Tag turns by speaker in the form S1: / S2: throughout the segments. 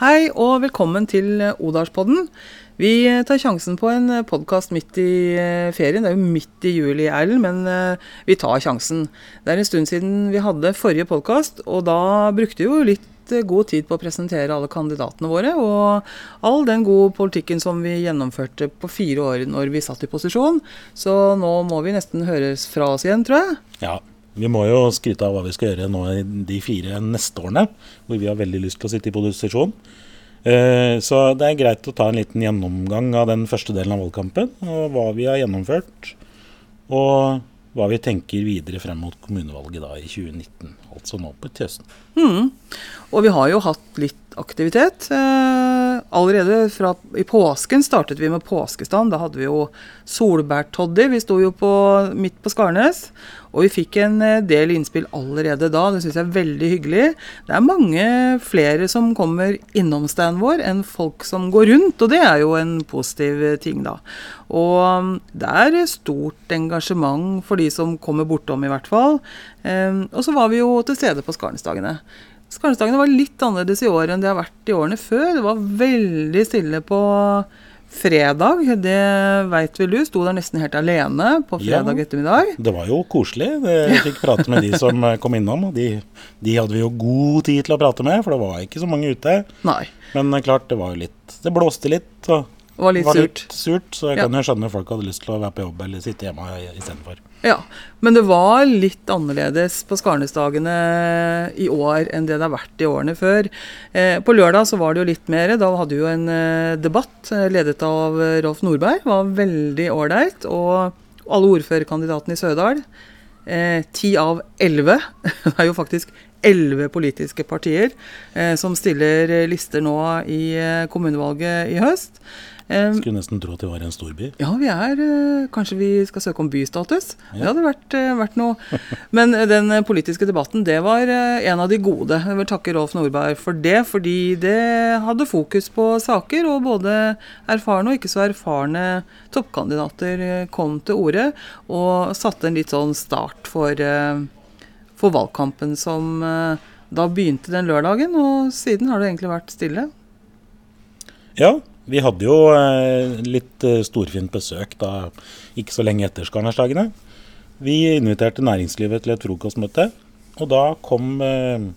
S1: Hei og velkommen til Odalspodden. Vi tar sjansen på en podkast midt i eh, ferien. Det er jo midt i juli, Erlend, men eh, vi tar sjansen. Det er en stund siden vi hadde forrige podkast, og da brukte vi jo litt eh, god tid på å presentere alle kandidatene våre, og all den gode politikken som vi gjennomførte på fire år når vi satt i posisjon. Så nå må vi nesten høres fra oss igjen, tror jeg.
S2: Ja, vi må jo skryte av hva vi skal gjøre nå i de fire neste årene, hvor vi har veldig lyst til å sitte i posisjon. Eh, så det er greit å ta en liten gjennomgang av den første delen av valgkampen, og hva vi har gjennomført. Og hva vi tenker videre frem mot kommunevalget da i 2019, altså nå på høsten.
S1: Mm. Og vi har jo hatt litt aktivitet. Eh, allerede fra, i påsken startet vi med påskestand. Da hadde vi jo solbærtoddy. Vi sto jo på, midt på Skarnes. Og vi fikk en eh, del innspill allerede da. Det syns jeg er veldig hyggelig. Det er mange flere som kommer innom standen vår enn folk som går rundt, og det er jo en positiv ting, da. Og um, det er stort engasjement for de som kommer bortom, i hvert fall. Um, og så var vi jo til stede på Skarnesdagene. Skarnesdagene var litt annerledes i år enn det har vært i årene før. Det var veldig stille på fredag. Det veit vel du. Sto der nesten helt alene på fredag ja, ettermiddag.
S2: Det var jo koselig. Jeg fikk prate med de som kom innom. De, de, hadde vi jo god tid til å prate med, for det var ikke så mange ute.
S1: Nei.
S2: Men klart, det var jo litt Det blåste litt. og
S1: det var litt,
S2: var
S1: litt
S2: surt. surt. Så jeg ja. kan jo skjønne folk hadde lyst til å være på jobb eller sitte hjemme istedenfor.
S1: Ja, men det var litt annerledes på Skarnesdagene i år enn det det har vært i årene før. Eh, på lørdag så var det jo litt mer. Da hadde vi jo en eh, debatt eh, ledet av Rolf Nordberg. Var veldig ålreit. Og alle ordførerkandidatene i Sørdal, ti av elleve, det er jo faktisk elleve politiske partier som stiller lister nå i kommunevalget i høst.
S2: Skulle nesten tro at det var en storby.
S1: Ja, vi er eh, Kanskje vi skal søke om bystatus? Ja. Det hadde vært, eh, vært, noe. Men eh, den politiske debatten, det var en av de gode. Jeg vil takke Rolf Nordberg for det, fordi det hadde fokus på saker, og både erfarne og ikke så erfarne toppkandidater kom til orde og satte en litt sånn start for, for valgkampen som da begynte den lørdagen, og siden har det egentlig vært stille.
S2: Ja, vi hadde jo eh, litt eh, storfint besøk da, ikke så lenge etter Skarnersdagene. Vi inviterte næringslivet til et frokostmøte, og da kom eh,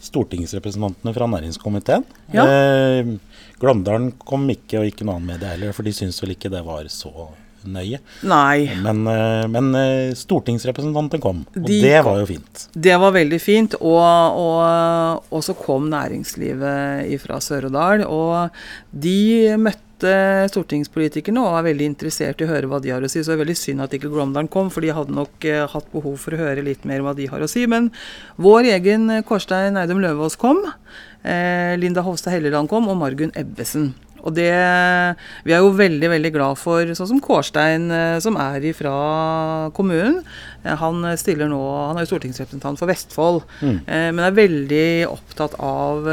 S2: stortingsrepresentantene fra næringskomiteen. Ja. Eh, Glåmdalen kom ikke, og ikke noen annen medie heller, for de syntes vel ikke det var så nøye.
S1: Nei.
S2: Men, eh, men eh, stortingsrepresentanten kom, og De det var jo fint.
S1: Det var veldig fint. Og, og, og så kom næringslivet fra Sør-Odal. Og de møtte stortingspolitikerne og var veldig interessert i å høre hva de har å si. Så det er veldig synd at ikke Glåmdalen kom, for de hadde nok uh, hatt behov for å høre litt mer hva de har å si. Men vår egen Kårstein Eidem Løvaas kom. Eh, Linda Hovstad Helleland kom, og Margunn Ebbesen. Og det Vi er jo veldig, veldig glad for sånn som Kårstein, eh, som er ifra kommunen. Eh, han stiller nå Han er jo stortingsrepresentant for Vestfold, mm. Eh, men er veldig opptatt av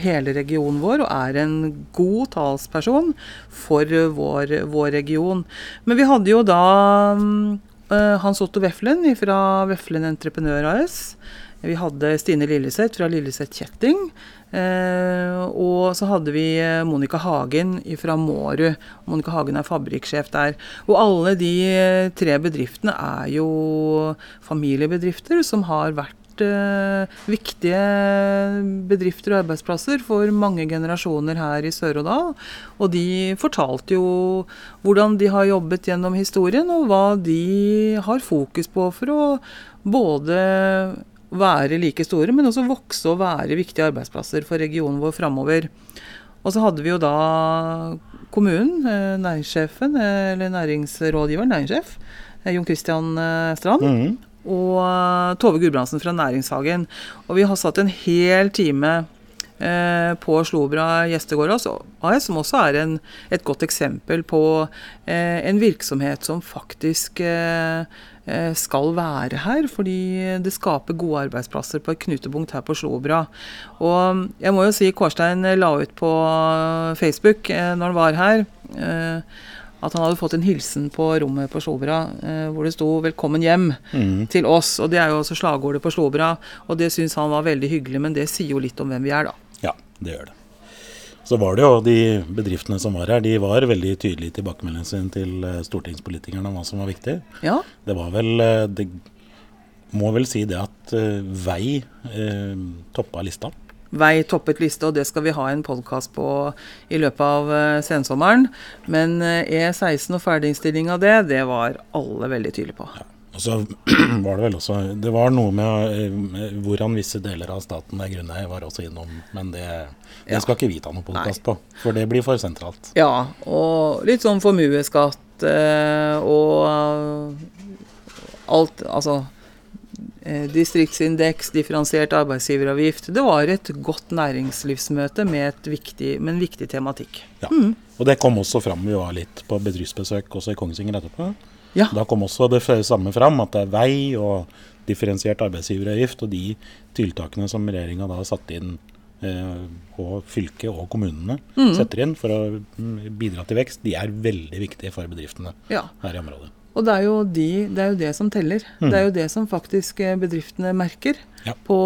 S1: hele regionen vår og er en god talsperson for vår, vår region. Men vi hadde jo da Hans Otto Weflen fra Weflen Entreprenør AS. Vi hadde Stine Lilleseth fra Lilleseth Kjetting. Eh, og så hadde vi eh, Monica Hagen fra Mårud. Monica Hagen er fabrikksjef der. Og alle de eh, tre bedriftene er jo familiebedrifter som har vært viktige bedrifter og arbeidsplasser for mange generasjoner her i Sør-Odal. Og de fortalte jo hvordan de har jobbet gjennom historien, og hva de har fokus på for å både være like store, men også vokse og være viktige arbeidsplasser for regionen vår framover. Og så hadde vi jo da kommunen, eh, næringssjefen, eh, eller næringsrådgiveren, næringssjef, eh, Jon Christian Strand. Mm. Og Tove Gudbrandsen fra Næringshagen. Og vi har satt en hel time på Slobra gjestegård AS, som også er en, et godt eksempel på eh, en virksomhet som faktisk eh, Eh, skal være her, fordi det skaper gode arbeidsplasser på et knutepunkt her på Slobra. Og jeg må jo si Kårstein la ut på Facebook eh, når han var her, eh, at han hadde fått en hilsen på rommet på Slobra hvor det sto 'Velkommen hjem' mm. til oss. Og det er jo også slagordet på Slobra, og det syns han var veldig hyggelig, men det sier jo litt om hvem vi er, da.
S2: Ja, det gjør det. så var det jo de bedriftene som var her, de var veldig tydelige i tilbakemeldingen sin til eh, stortingspolitikerne om hva som var viktig.
S1: Ja.
S2: Det var vel eh, Det må vel si det at eh, vei eh, toppa lista.
S1: Vei toppet liste, og det skal vi ha en podkast på i løpet av sensommeren. Men eh, E16 og ferdigstilling av det, det var alle veldig tydelige på.
S2: Og så var det vel også Det var noe med eh, hvordan visse deler av staten er grunnet var også innom, men det, det
S1: Ja.
S2: skal ikke vi ta noe podkast på, for det blir for sentralt.
S1: Ja, og litt sånn formuesskatt eh, og alt Altså eh, distriktsindeks, differensiert arbeidsgiveravgift. Det var et godt næringslivsmøte med, et viktig, med en viktig tematikk.
S2: Ja. Og det kom også fram, vi var litt på bedriftsbesøk også i Kongsvinger etterpå.
S1: Ja.
S2: Da kom også det samme fram, at det er vei og differensiert arbeidsgiveravgift og de tiltakene som regjeringa da har satt inn eh, og fylket og kommunene setter inn for å mm, bidra til vekst, de er veldig viktige for bedriftene
S1: ja.
S2: her i området.
S1: Og det er, jo de, det er jo det som teller. Det er jo det som faktisk eh, bedriftene merker
S2: Ja.
S1: på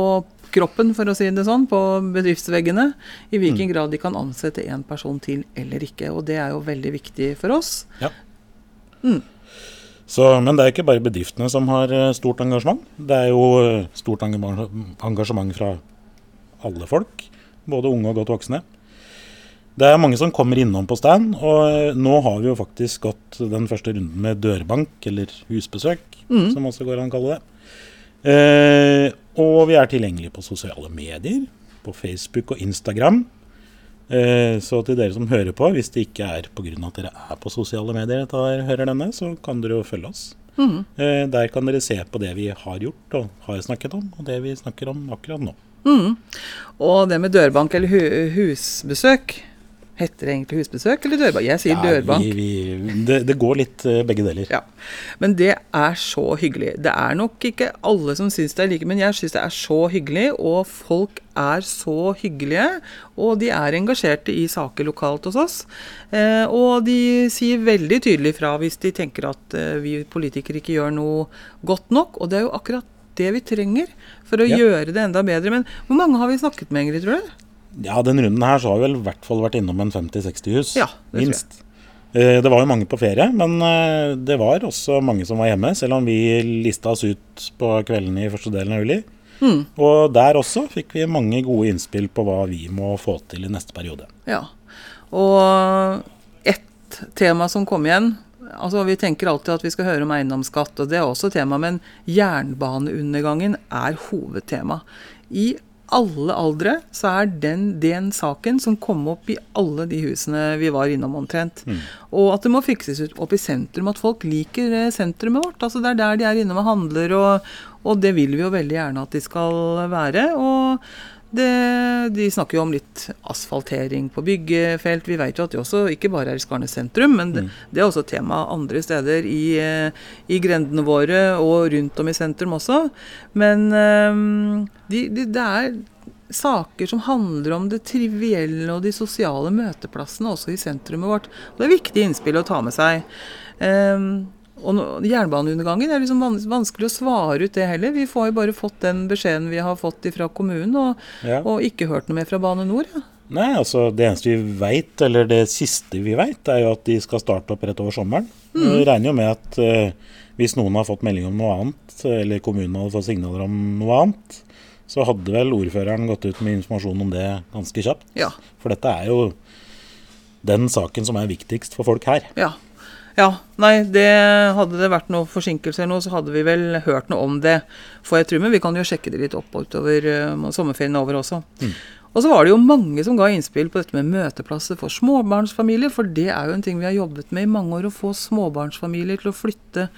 S1: kroppen, for å si det sånn, på bedriftsveggene. I hvilken grad de kan ansette en person til eller ikke. Og det er jo veldig viktig for oss.
S2: Ja. Så, men det er ikke bare bedriftene som har eh, stort engasjement. Det er jo eh, stort engasjement fra alle folk, både unge og godt voksne. Det er mange som kommer innom på stand, og eh, nå har vi jo faktisk gått den første runden med dørbank, eller husbesøk, som også går an å kalle det. Eh, og vi er tilgjengelige på sosiale medier, på Facebook og Instagram. Eh, så til dere som hører på, hvis det ikke er pga. at dere er på sosiale medier, dere hører denne, så kan dere jo følge oss. Mm. der kan dere se på det vi har gjort og har snakket om, og det vi snakker om akkurat nå.
S1: Og det med dørbank eller hu husbesøk Heter det egentlig husbesøk eller dørbank? Jeg sier
S2: Ja,
S1: dørbank.
S2: Vi, vi, det, det går litt eh, begge deler.
S1: Ja, Men det er så hyggelig. Det er nok ikke alle som syns det er like, men jeg syns det er så hyggelig. Og folk er så hyggelige, og de er engasjerte i saker lokalt hos oss. Eh, og de sier veldig tydelig fra hvis de tenker at eh, vi politikere ikke gjør noe godt nok. Og det er jo akkurat det vi trenger for å
S2: Ja.
S1: gjøre det enda bedre. Men hvor mange har vi snakket med, Ingrid, tror du?
S2: Ja, den runden her så har vi vel i hvert fall vært innom en 50-60 hus.
S1: Ja, det
S2: minst. Eh, Det var jo mange på ferie, men eh, det var også mange som var hjemme, selv om vi lista oss ut på kveldene i første delen av juli.
S1: Mm.
S2: Og der også fikk vi mange gode innspill på hva vi må få til i neste periode.
S1: Ja. Og ett tema som kom igjen altså Vi tenker alltid at vi skal høre om eiendomsskatt, og det er også tema, men jernbaneundergangen er hovedtema. I alle aldre så er den, den saken som kom opp i alle de husene vi var innom omtrent. Og at det må fikses opp i sentrum, at folk liker eh, sentrumet vårt. altså Det er der de er innom og handler, og, og det vil vi jo veldig gjerne at de skal være. og det, de snakker jo om litt asfaltering på byggefelt. Vi vet jo at det også ikke bare er i Skarnes sentrum, men det, det er også tema andre steder i, eh, i grendene våre og rundt om i sentrum også. Men eh, de, de, det er saker som handler om det trivielle og de sosiale møteplassene også i sentrumet vårt. Og det er viktige innspill å ta med seg. Eh, og Jernbaneundergangen er liksom vans vanskelig å svare ut det heller. Vi får jo bare fått den beskjeden vi har fått fra kommunen, og,
S2: Ja.
S1: og ikke hørt noe mer fra Bane Nor. Ja.
S2: Nei, altså Det eneste vi veit, eller det siste vi veit, er jo at de skal starte opp rett over sommeren. Vi regner jo med at eh, hvis noen har fått melding om noe annet, eller kommunen hadde fått signaler om noe annet, så hadde vel ordføreren gått ut med informasjon om det ganske kjapt.
S1: Ja.
S2: For dette er jo den saken som er viktigst for folk her.
S1: Ja. Ja. Nei, det hadde det vært noen forsinkelser nå, så hadde vi vel hørt noe om det. For jeg tror, men vi kan jo sjekke det litt opp utover uh, sommerferien over også. Og så var det jo mange som ga innspill på dette med møteplasser for småbarnsfamilier, for det er jo en ting vi har jobbet med i mange år, å få småbarnsfamilier til å flytte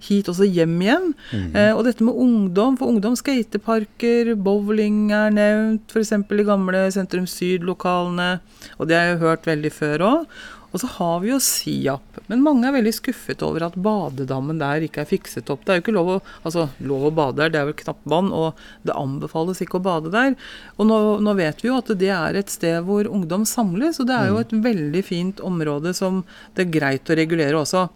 S1: hit også hjem igjen. Eh, og dette med ungdom, for ungdom skateparker, bowling er nevnt, f.eks. i gamle Sentrum Syd-lokalene. Og det har jeg jo hørt veldig før òg. Og så har vi jo Siap. Men mange er veldig skuffet over at badedammen der ikke er fikset opp. Det er jo ikke lov å, altså, lov å bade der, det er vel knapt vann, og det anbefales ikke å bade der. Og nå, nå vet vi jo at det er et sted hvor ungdom samles, og det er jo et veldig fint område som det er greit å regulere også.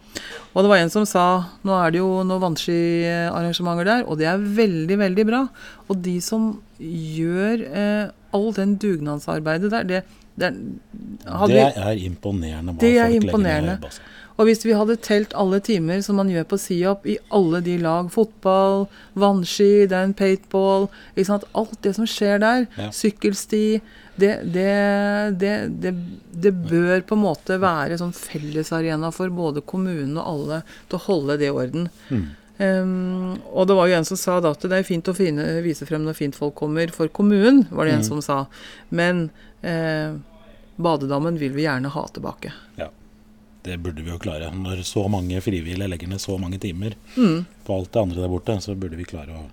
S1: Og det var en som sa nå er det jo noen vannskiarrangementer der, og det er veldig, veldig bra. Og de som gjør eh, all den dugnadsarbeidet der, det, det,
S2: det er imponerende hva
S1: det er
S2: folk
S1: imponerende.
S2: legger ned. Altså.
S1: Og hvis vi hadde telt alle timer som man gjør på SIOP i alle de lag, fotball, vannski, det er en paintball? Alt det som skjer der,
S2: Ja.
S1: sykkelsti det, det, det, det, det bør på en måte være sånn fellesarena for både kommunen og alle til å holde det i orden.
S2: Mm.
S1: Um, og det var jo en som sa da at det er fint å fine, vise frem når fint folk kommer for kommunen, var det en
S2: Mm.
S1: som sa. Men eh, badedammen vil vi gjerne ha tilbake.
S2: Ja. Det burde vi jo klare. Når så mange frivillige legger ned så mange timer
S1: Mm.
S2: på alt det andre der borte, så burde vi klare å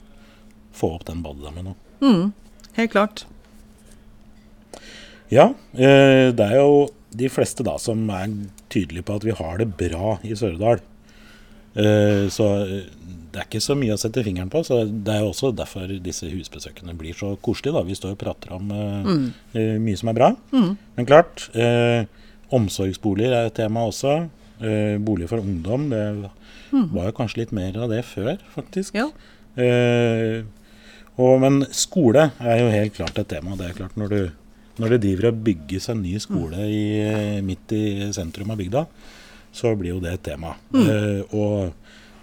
S2: få opp den badedammen nå.
S1: Mm, helt klart.
S2: Ja, eh, det er jo de fleste da som er tydelige på at vi har det bra i Sør-Odal. Eh, så eh, det er ikke så mye å sette fingeren på. Så det er også derfor disse husbesøkene blir så koselige. da. Vi står og prater om eh,
S1: Mm.
S2: mye som er bra.
S1: Mm.
S2: Men klart, eh, omsorgsboliger er et tema også. Eh, bolig for ungdom. Det var jo kanskje litt mer av det før, faktisk.
S1: Ja.
S2: Eh, og, men skole er jo helt klart et tema. Det er klart Når du, når det driver og bygges en ny skole i, midt i sentrum av bygda, så blir jo det et tema. Eh, og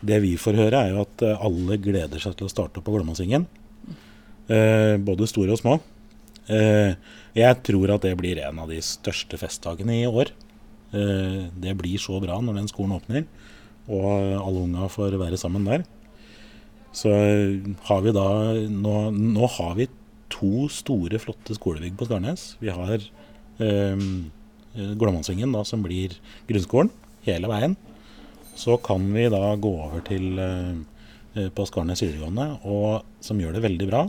S2: det vi får høre, er jo at eh, alle gleder seg til å starte opp på Glommasingen. Uh, både store og små. Uh, jeg tror at det blir en av de største festdagene i år. Eh, det blir så bra når den skolen åpner, og alle unga får være sammen der. Så eh, har vi da Nå, nå har vi to store, flotte skolebygg på Skarnes. Vi har eh, Glommansvingen, som blir grunnskolen hele veien. Så kan vi da gå over til eh, eh, på Skarnes videregående, og, som gjør det veldig bra.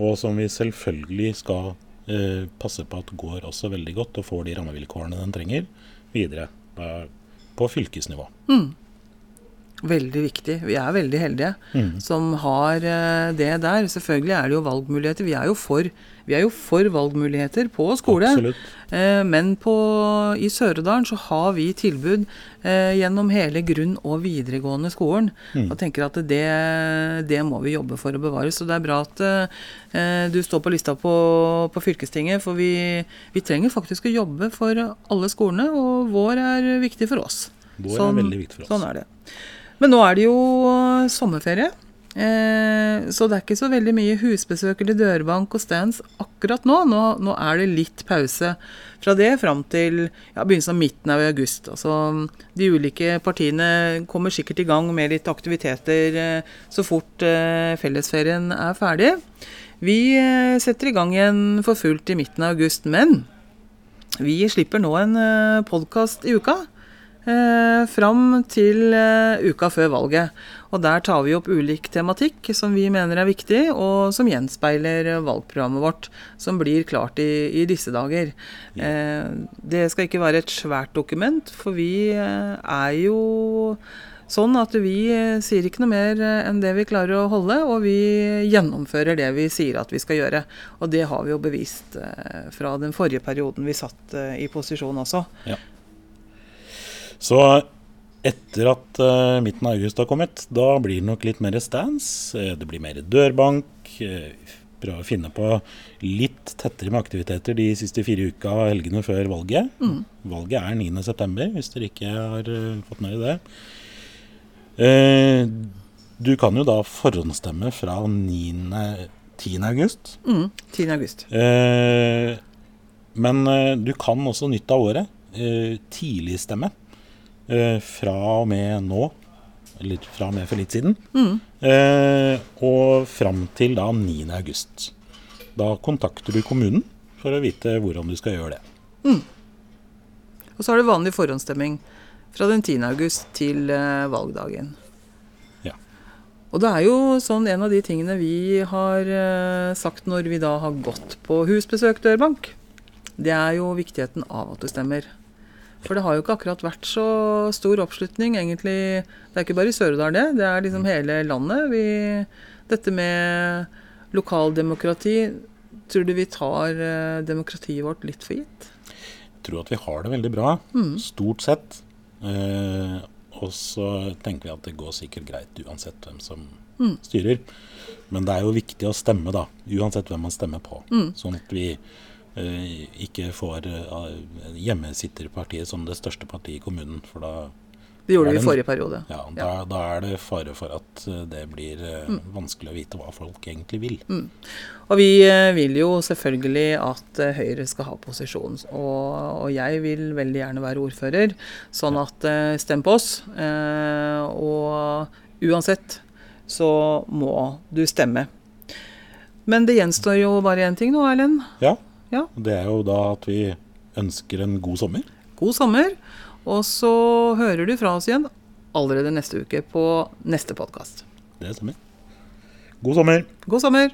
S2: Og som vi selvfølgelig skal eh, passe på at går også veldig godt, og får de rammevilkårene den trenger videre da, på fylkesnivå.
S1: Veldig viktig. Vi er veldig heldige
S2: Mm.
S1: som har eh, det der. Selvfølgelig er det jo valgmuligheter. Vi er jo for, vi er jo for valgmuligheter på skole.
S2: Absolutt.
S1: Eh, men på, i Sør-Odalen så har vi tilbud eh, gjennom hele grunn- og videregående skolen.
S2: Mm.
S1: Og tenker at det, det må vi jobbe for å bevare. Så det er bra at du står på lista på, på fylkestinget, for vi, vi trenger faktisk å jobbe for alle skolene, og vår er viktig for oss.
S2: Vår
S1: Sånn-
S2: er veldig viktig for oss.
S1: Sånn er det. Men nå er det jo sommerferie. Eh, så det er ikke så veldig mye husbesøk eller dørbank og stands akkurat nå. Nå, nå er det litt pause fra det fram til ja, begynnelsen av midten av august. Altså, de ulike partiene kommer sikkert i gang med litt aktiviteter eh, så fort eh, fellesferien er ferdig. Vi eh, setter i gang igjen for fullt i midten av august, men vi slipper nå en uh, podkast i uka. Eh, fram til eh, uka før valget. Og der tar vi opp ulik tematikk som vi mener er viktig, og som gjenspeiler valgprogrammet vårt, som blir klart i, i disse dager. Eh, det skal ikke være et svært dokument, for vi eh, er jo sånn at vi eh, sier ikke noe mer eh, enn det vi klarer å holde, og vi gjennomfører det vi sier at vi skal gjøre. Og det har vi jo bevist fra den forrige perioden vi satt i posisjon også.
S2: Så etter at uh, midten av august har kommet, da blir det nok litt mer stands. eh, det blir mer dørbank. eh, prøve å finne på litt tettere med aktiviteter de siste fire uka helgene før valget. Valget er 9.9, hvis dere ikke har uh, fått med dere det. Uh, du kan jo da forhåndsstemme fra 9. 10. august.
S1: Mm, 10. august.
S2: Eh, men du kan også nytt av året eh, tidligstemme fra og med nå, eller fra og med for litt siden,
S1: Mm.
S2: eh, og fram til da 9. august. Da kontakter du kommunen for å vite hvordan du skal gjøre det.
S1: Og så er det vanlig forhåndsstemming fra den 10. august til eh, valgdagen.
S2: Ja.
S1: Og det er jo sånn en av de tingene vi har eh, sagt når vi da har gått på husbesøk dørbank, det er jo viktigheten av at du stemmer. For det har jo ikke akkurat vært så stor oppslutning, egentlig. Det er ikke bare i Sør-Odal det, det er liksom hele landet. Vi, dette med lokaldemokrati, tror du vi tar eh, demokratiet vårt litt for gitt?
S2: Jeg tror at vi har det veldig bra, stort sett. Eh, Og så tenker vi at det går sikkert greit uansett hvem som
S1: Mm.
S2: styrer. Men det er jo viktig å stemme, da. Uansett hvem man stemmer på.
S1: Mm.
S2: Sånn at vi ikke får eh, hjemmesitterpartiet som det største partiet i kommunen. For da,
S1: Det gjorde vi i forrige periode.
S2: ja, da, da er det fare for at eh, det blir eh,
S1: Mm.
S2: vanskelig å vite hva folk egentlig vil.
S1: Og vi eh, vil jo selvfølgelig at eh, Høyre skal ha posisjon. Og, og jeg vil veldig gjerne være ordfører, sånn at eh, stem på oss. Eh, og uansett så må du stemme. Men det gjenstår jo bare én ting nå, Erlend.
S2: Ja.
S1: Ja.
S2: Det er jo da at vi ønsker en god sommer.
S1: God sommer. Og så hører du fra oss igjen allerede neste uke på neste podkast.
S2: Det stemmer. God sommer.
S1: God sommer!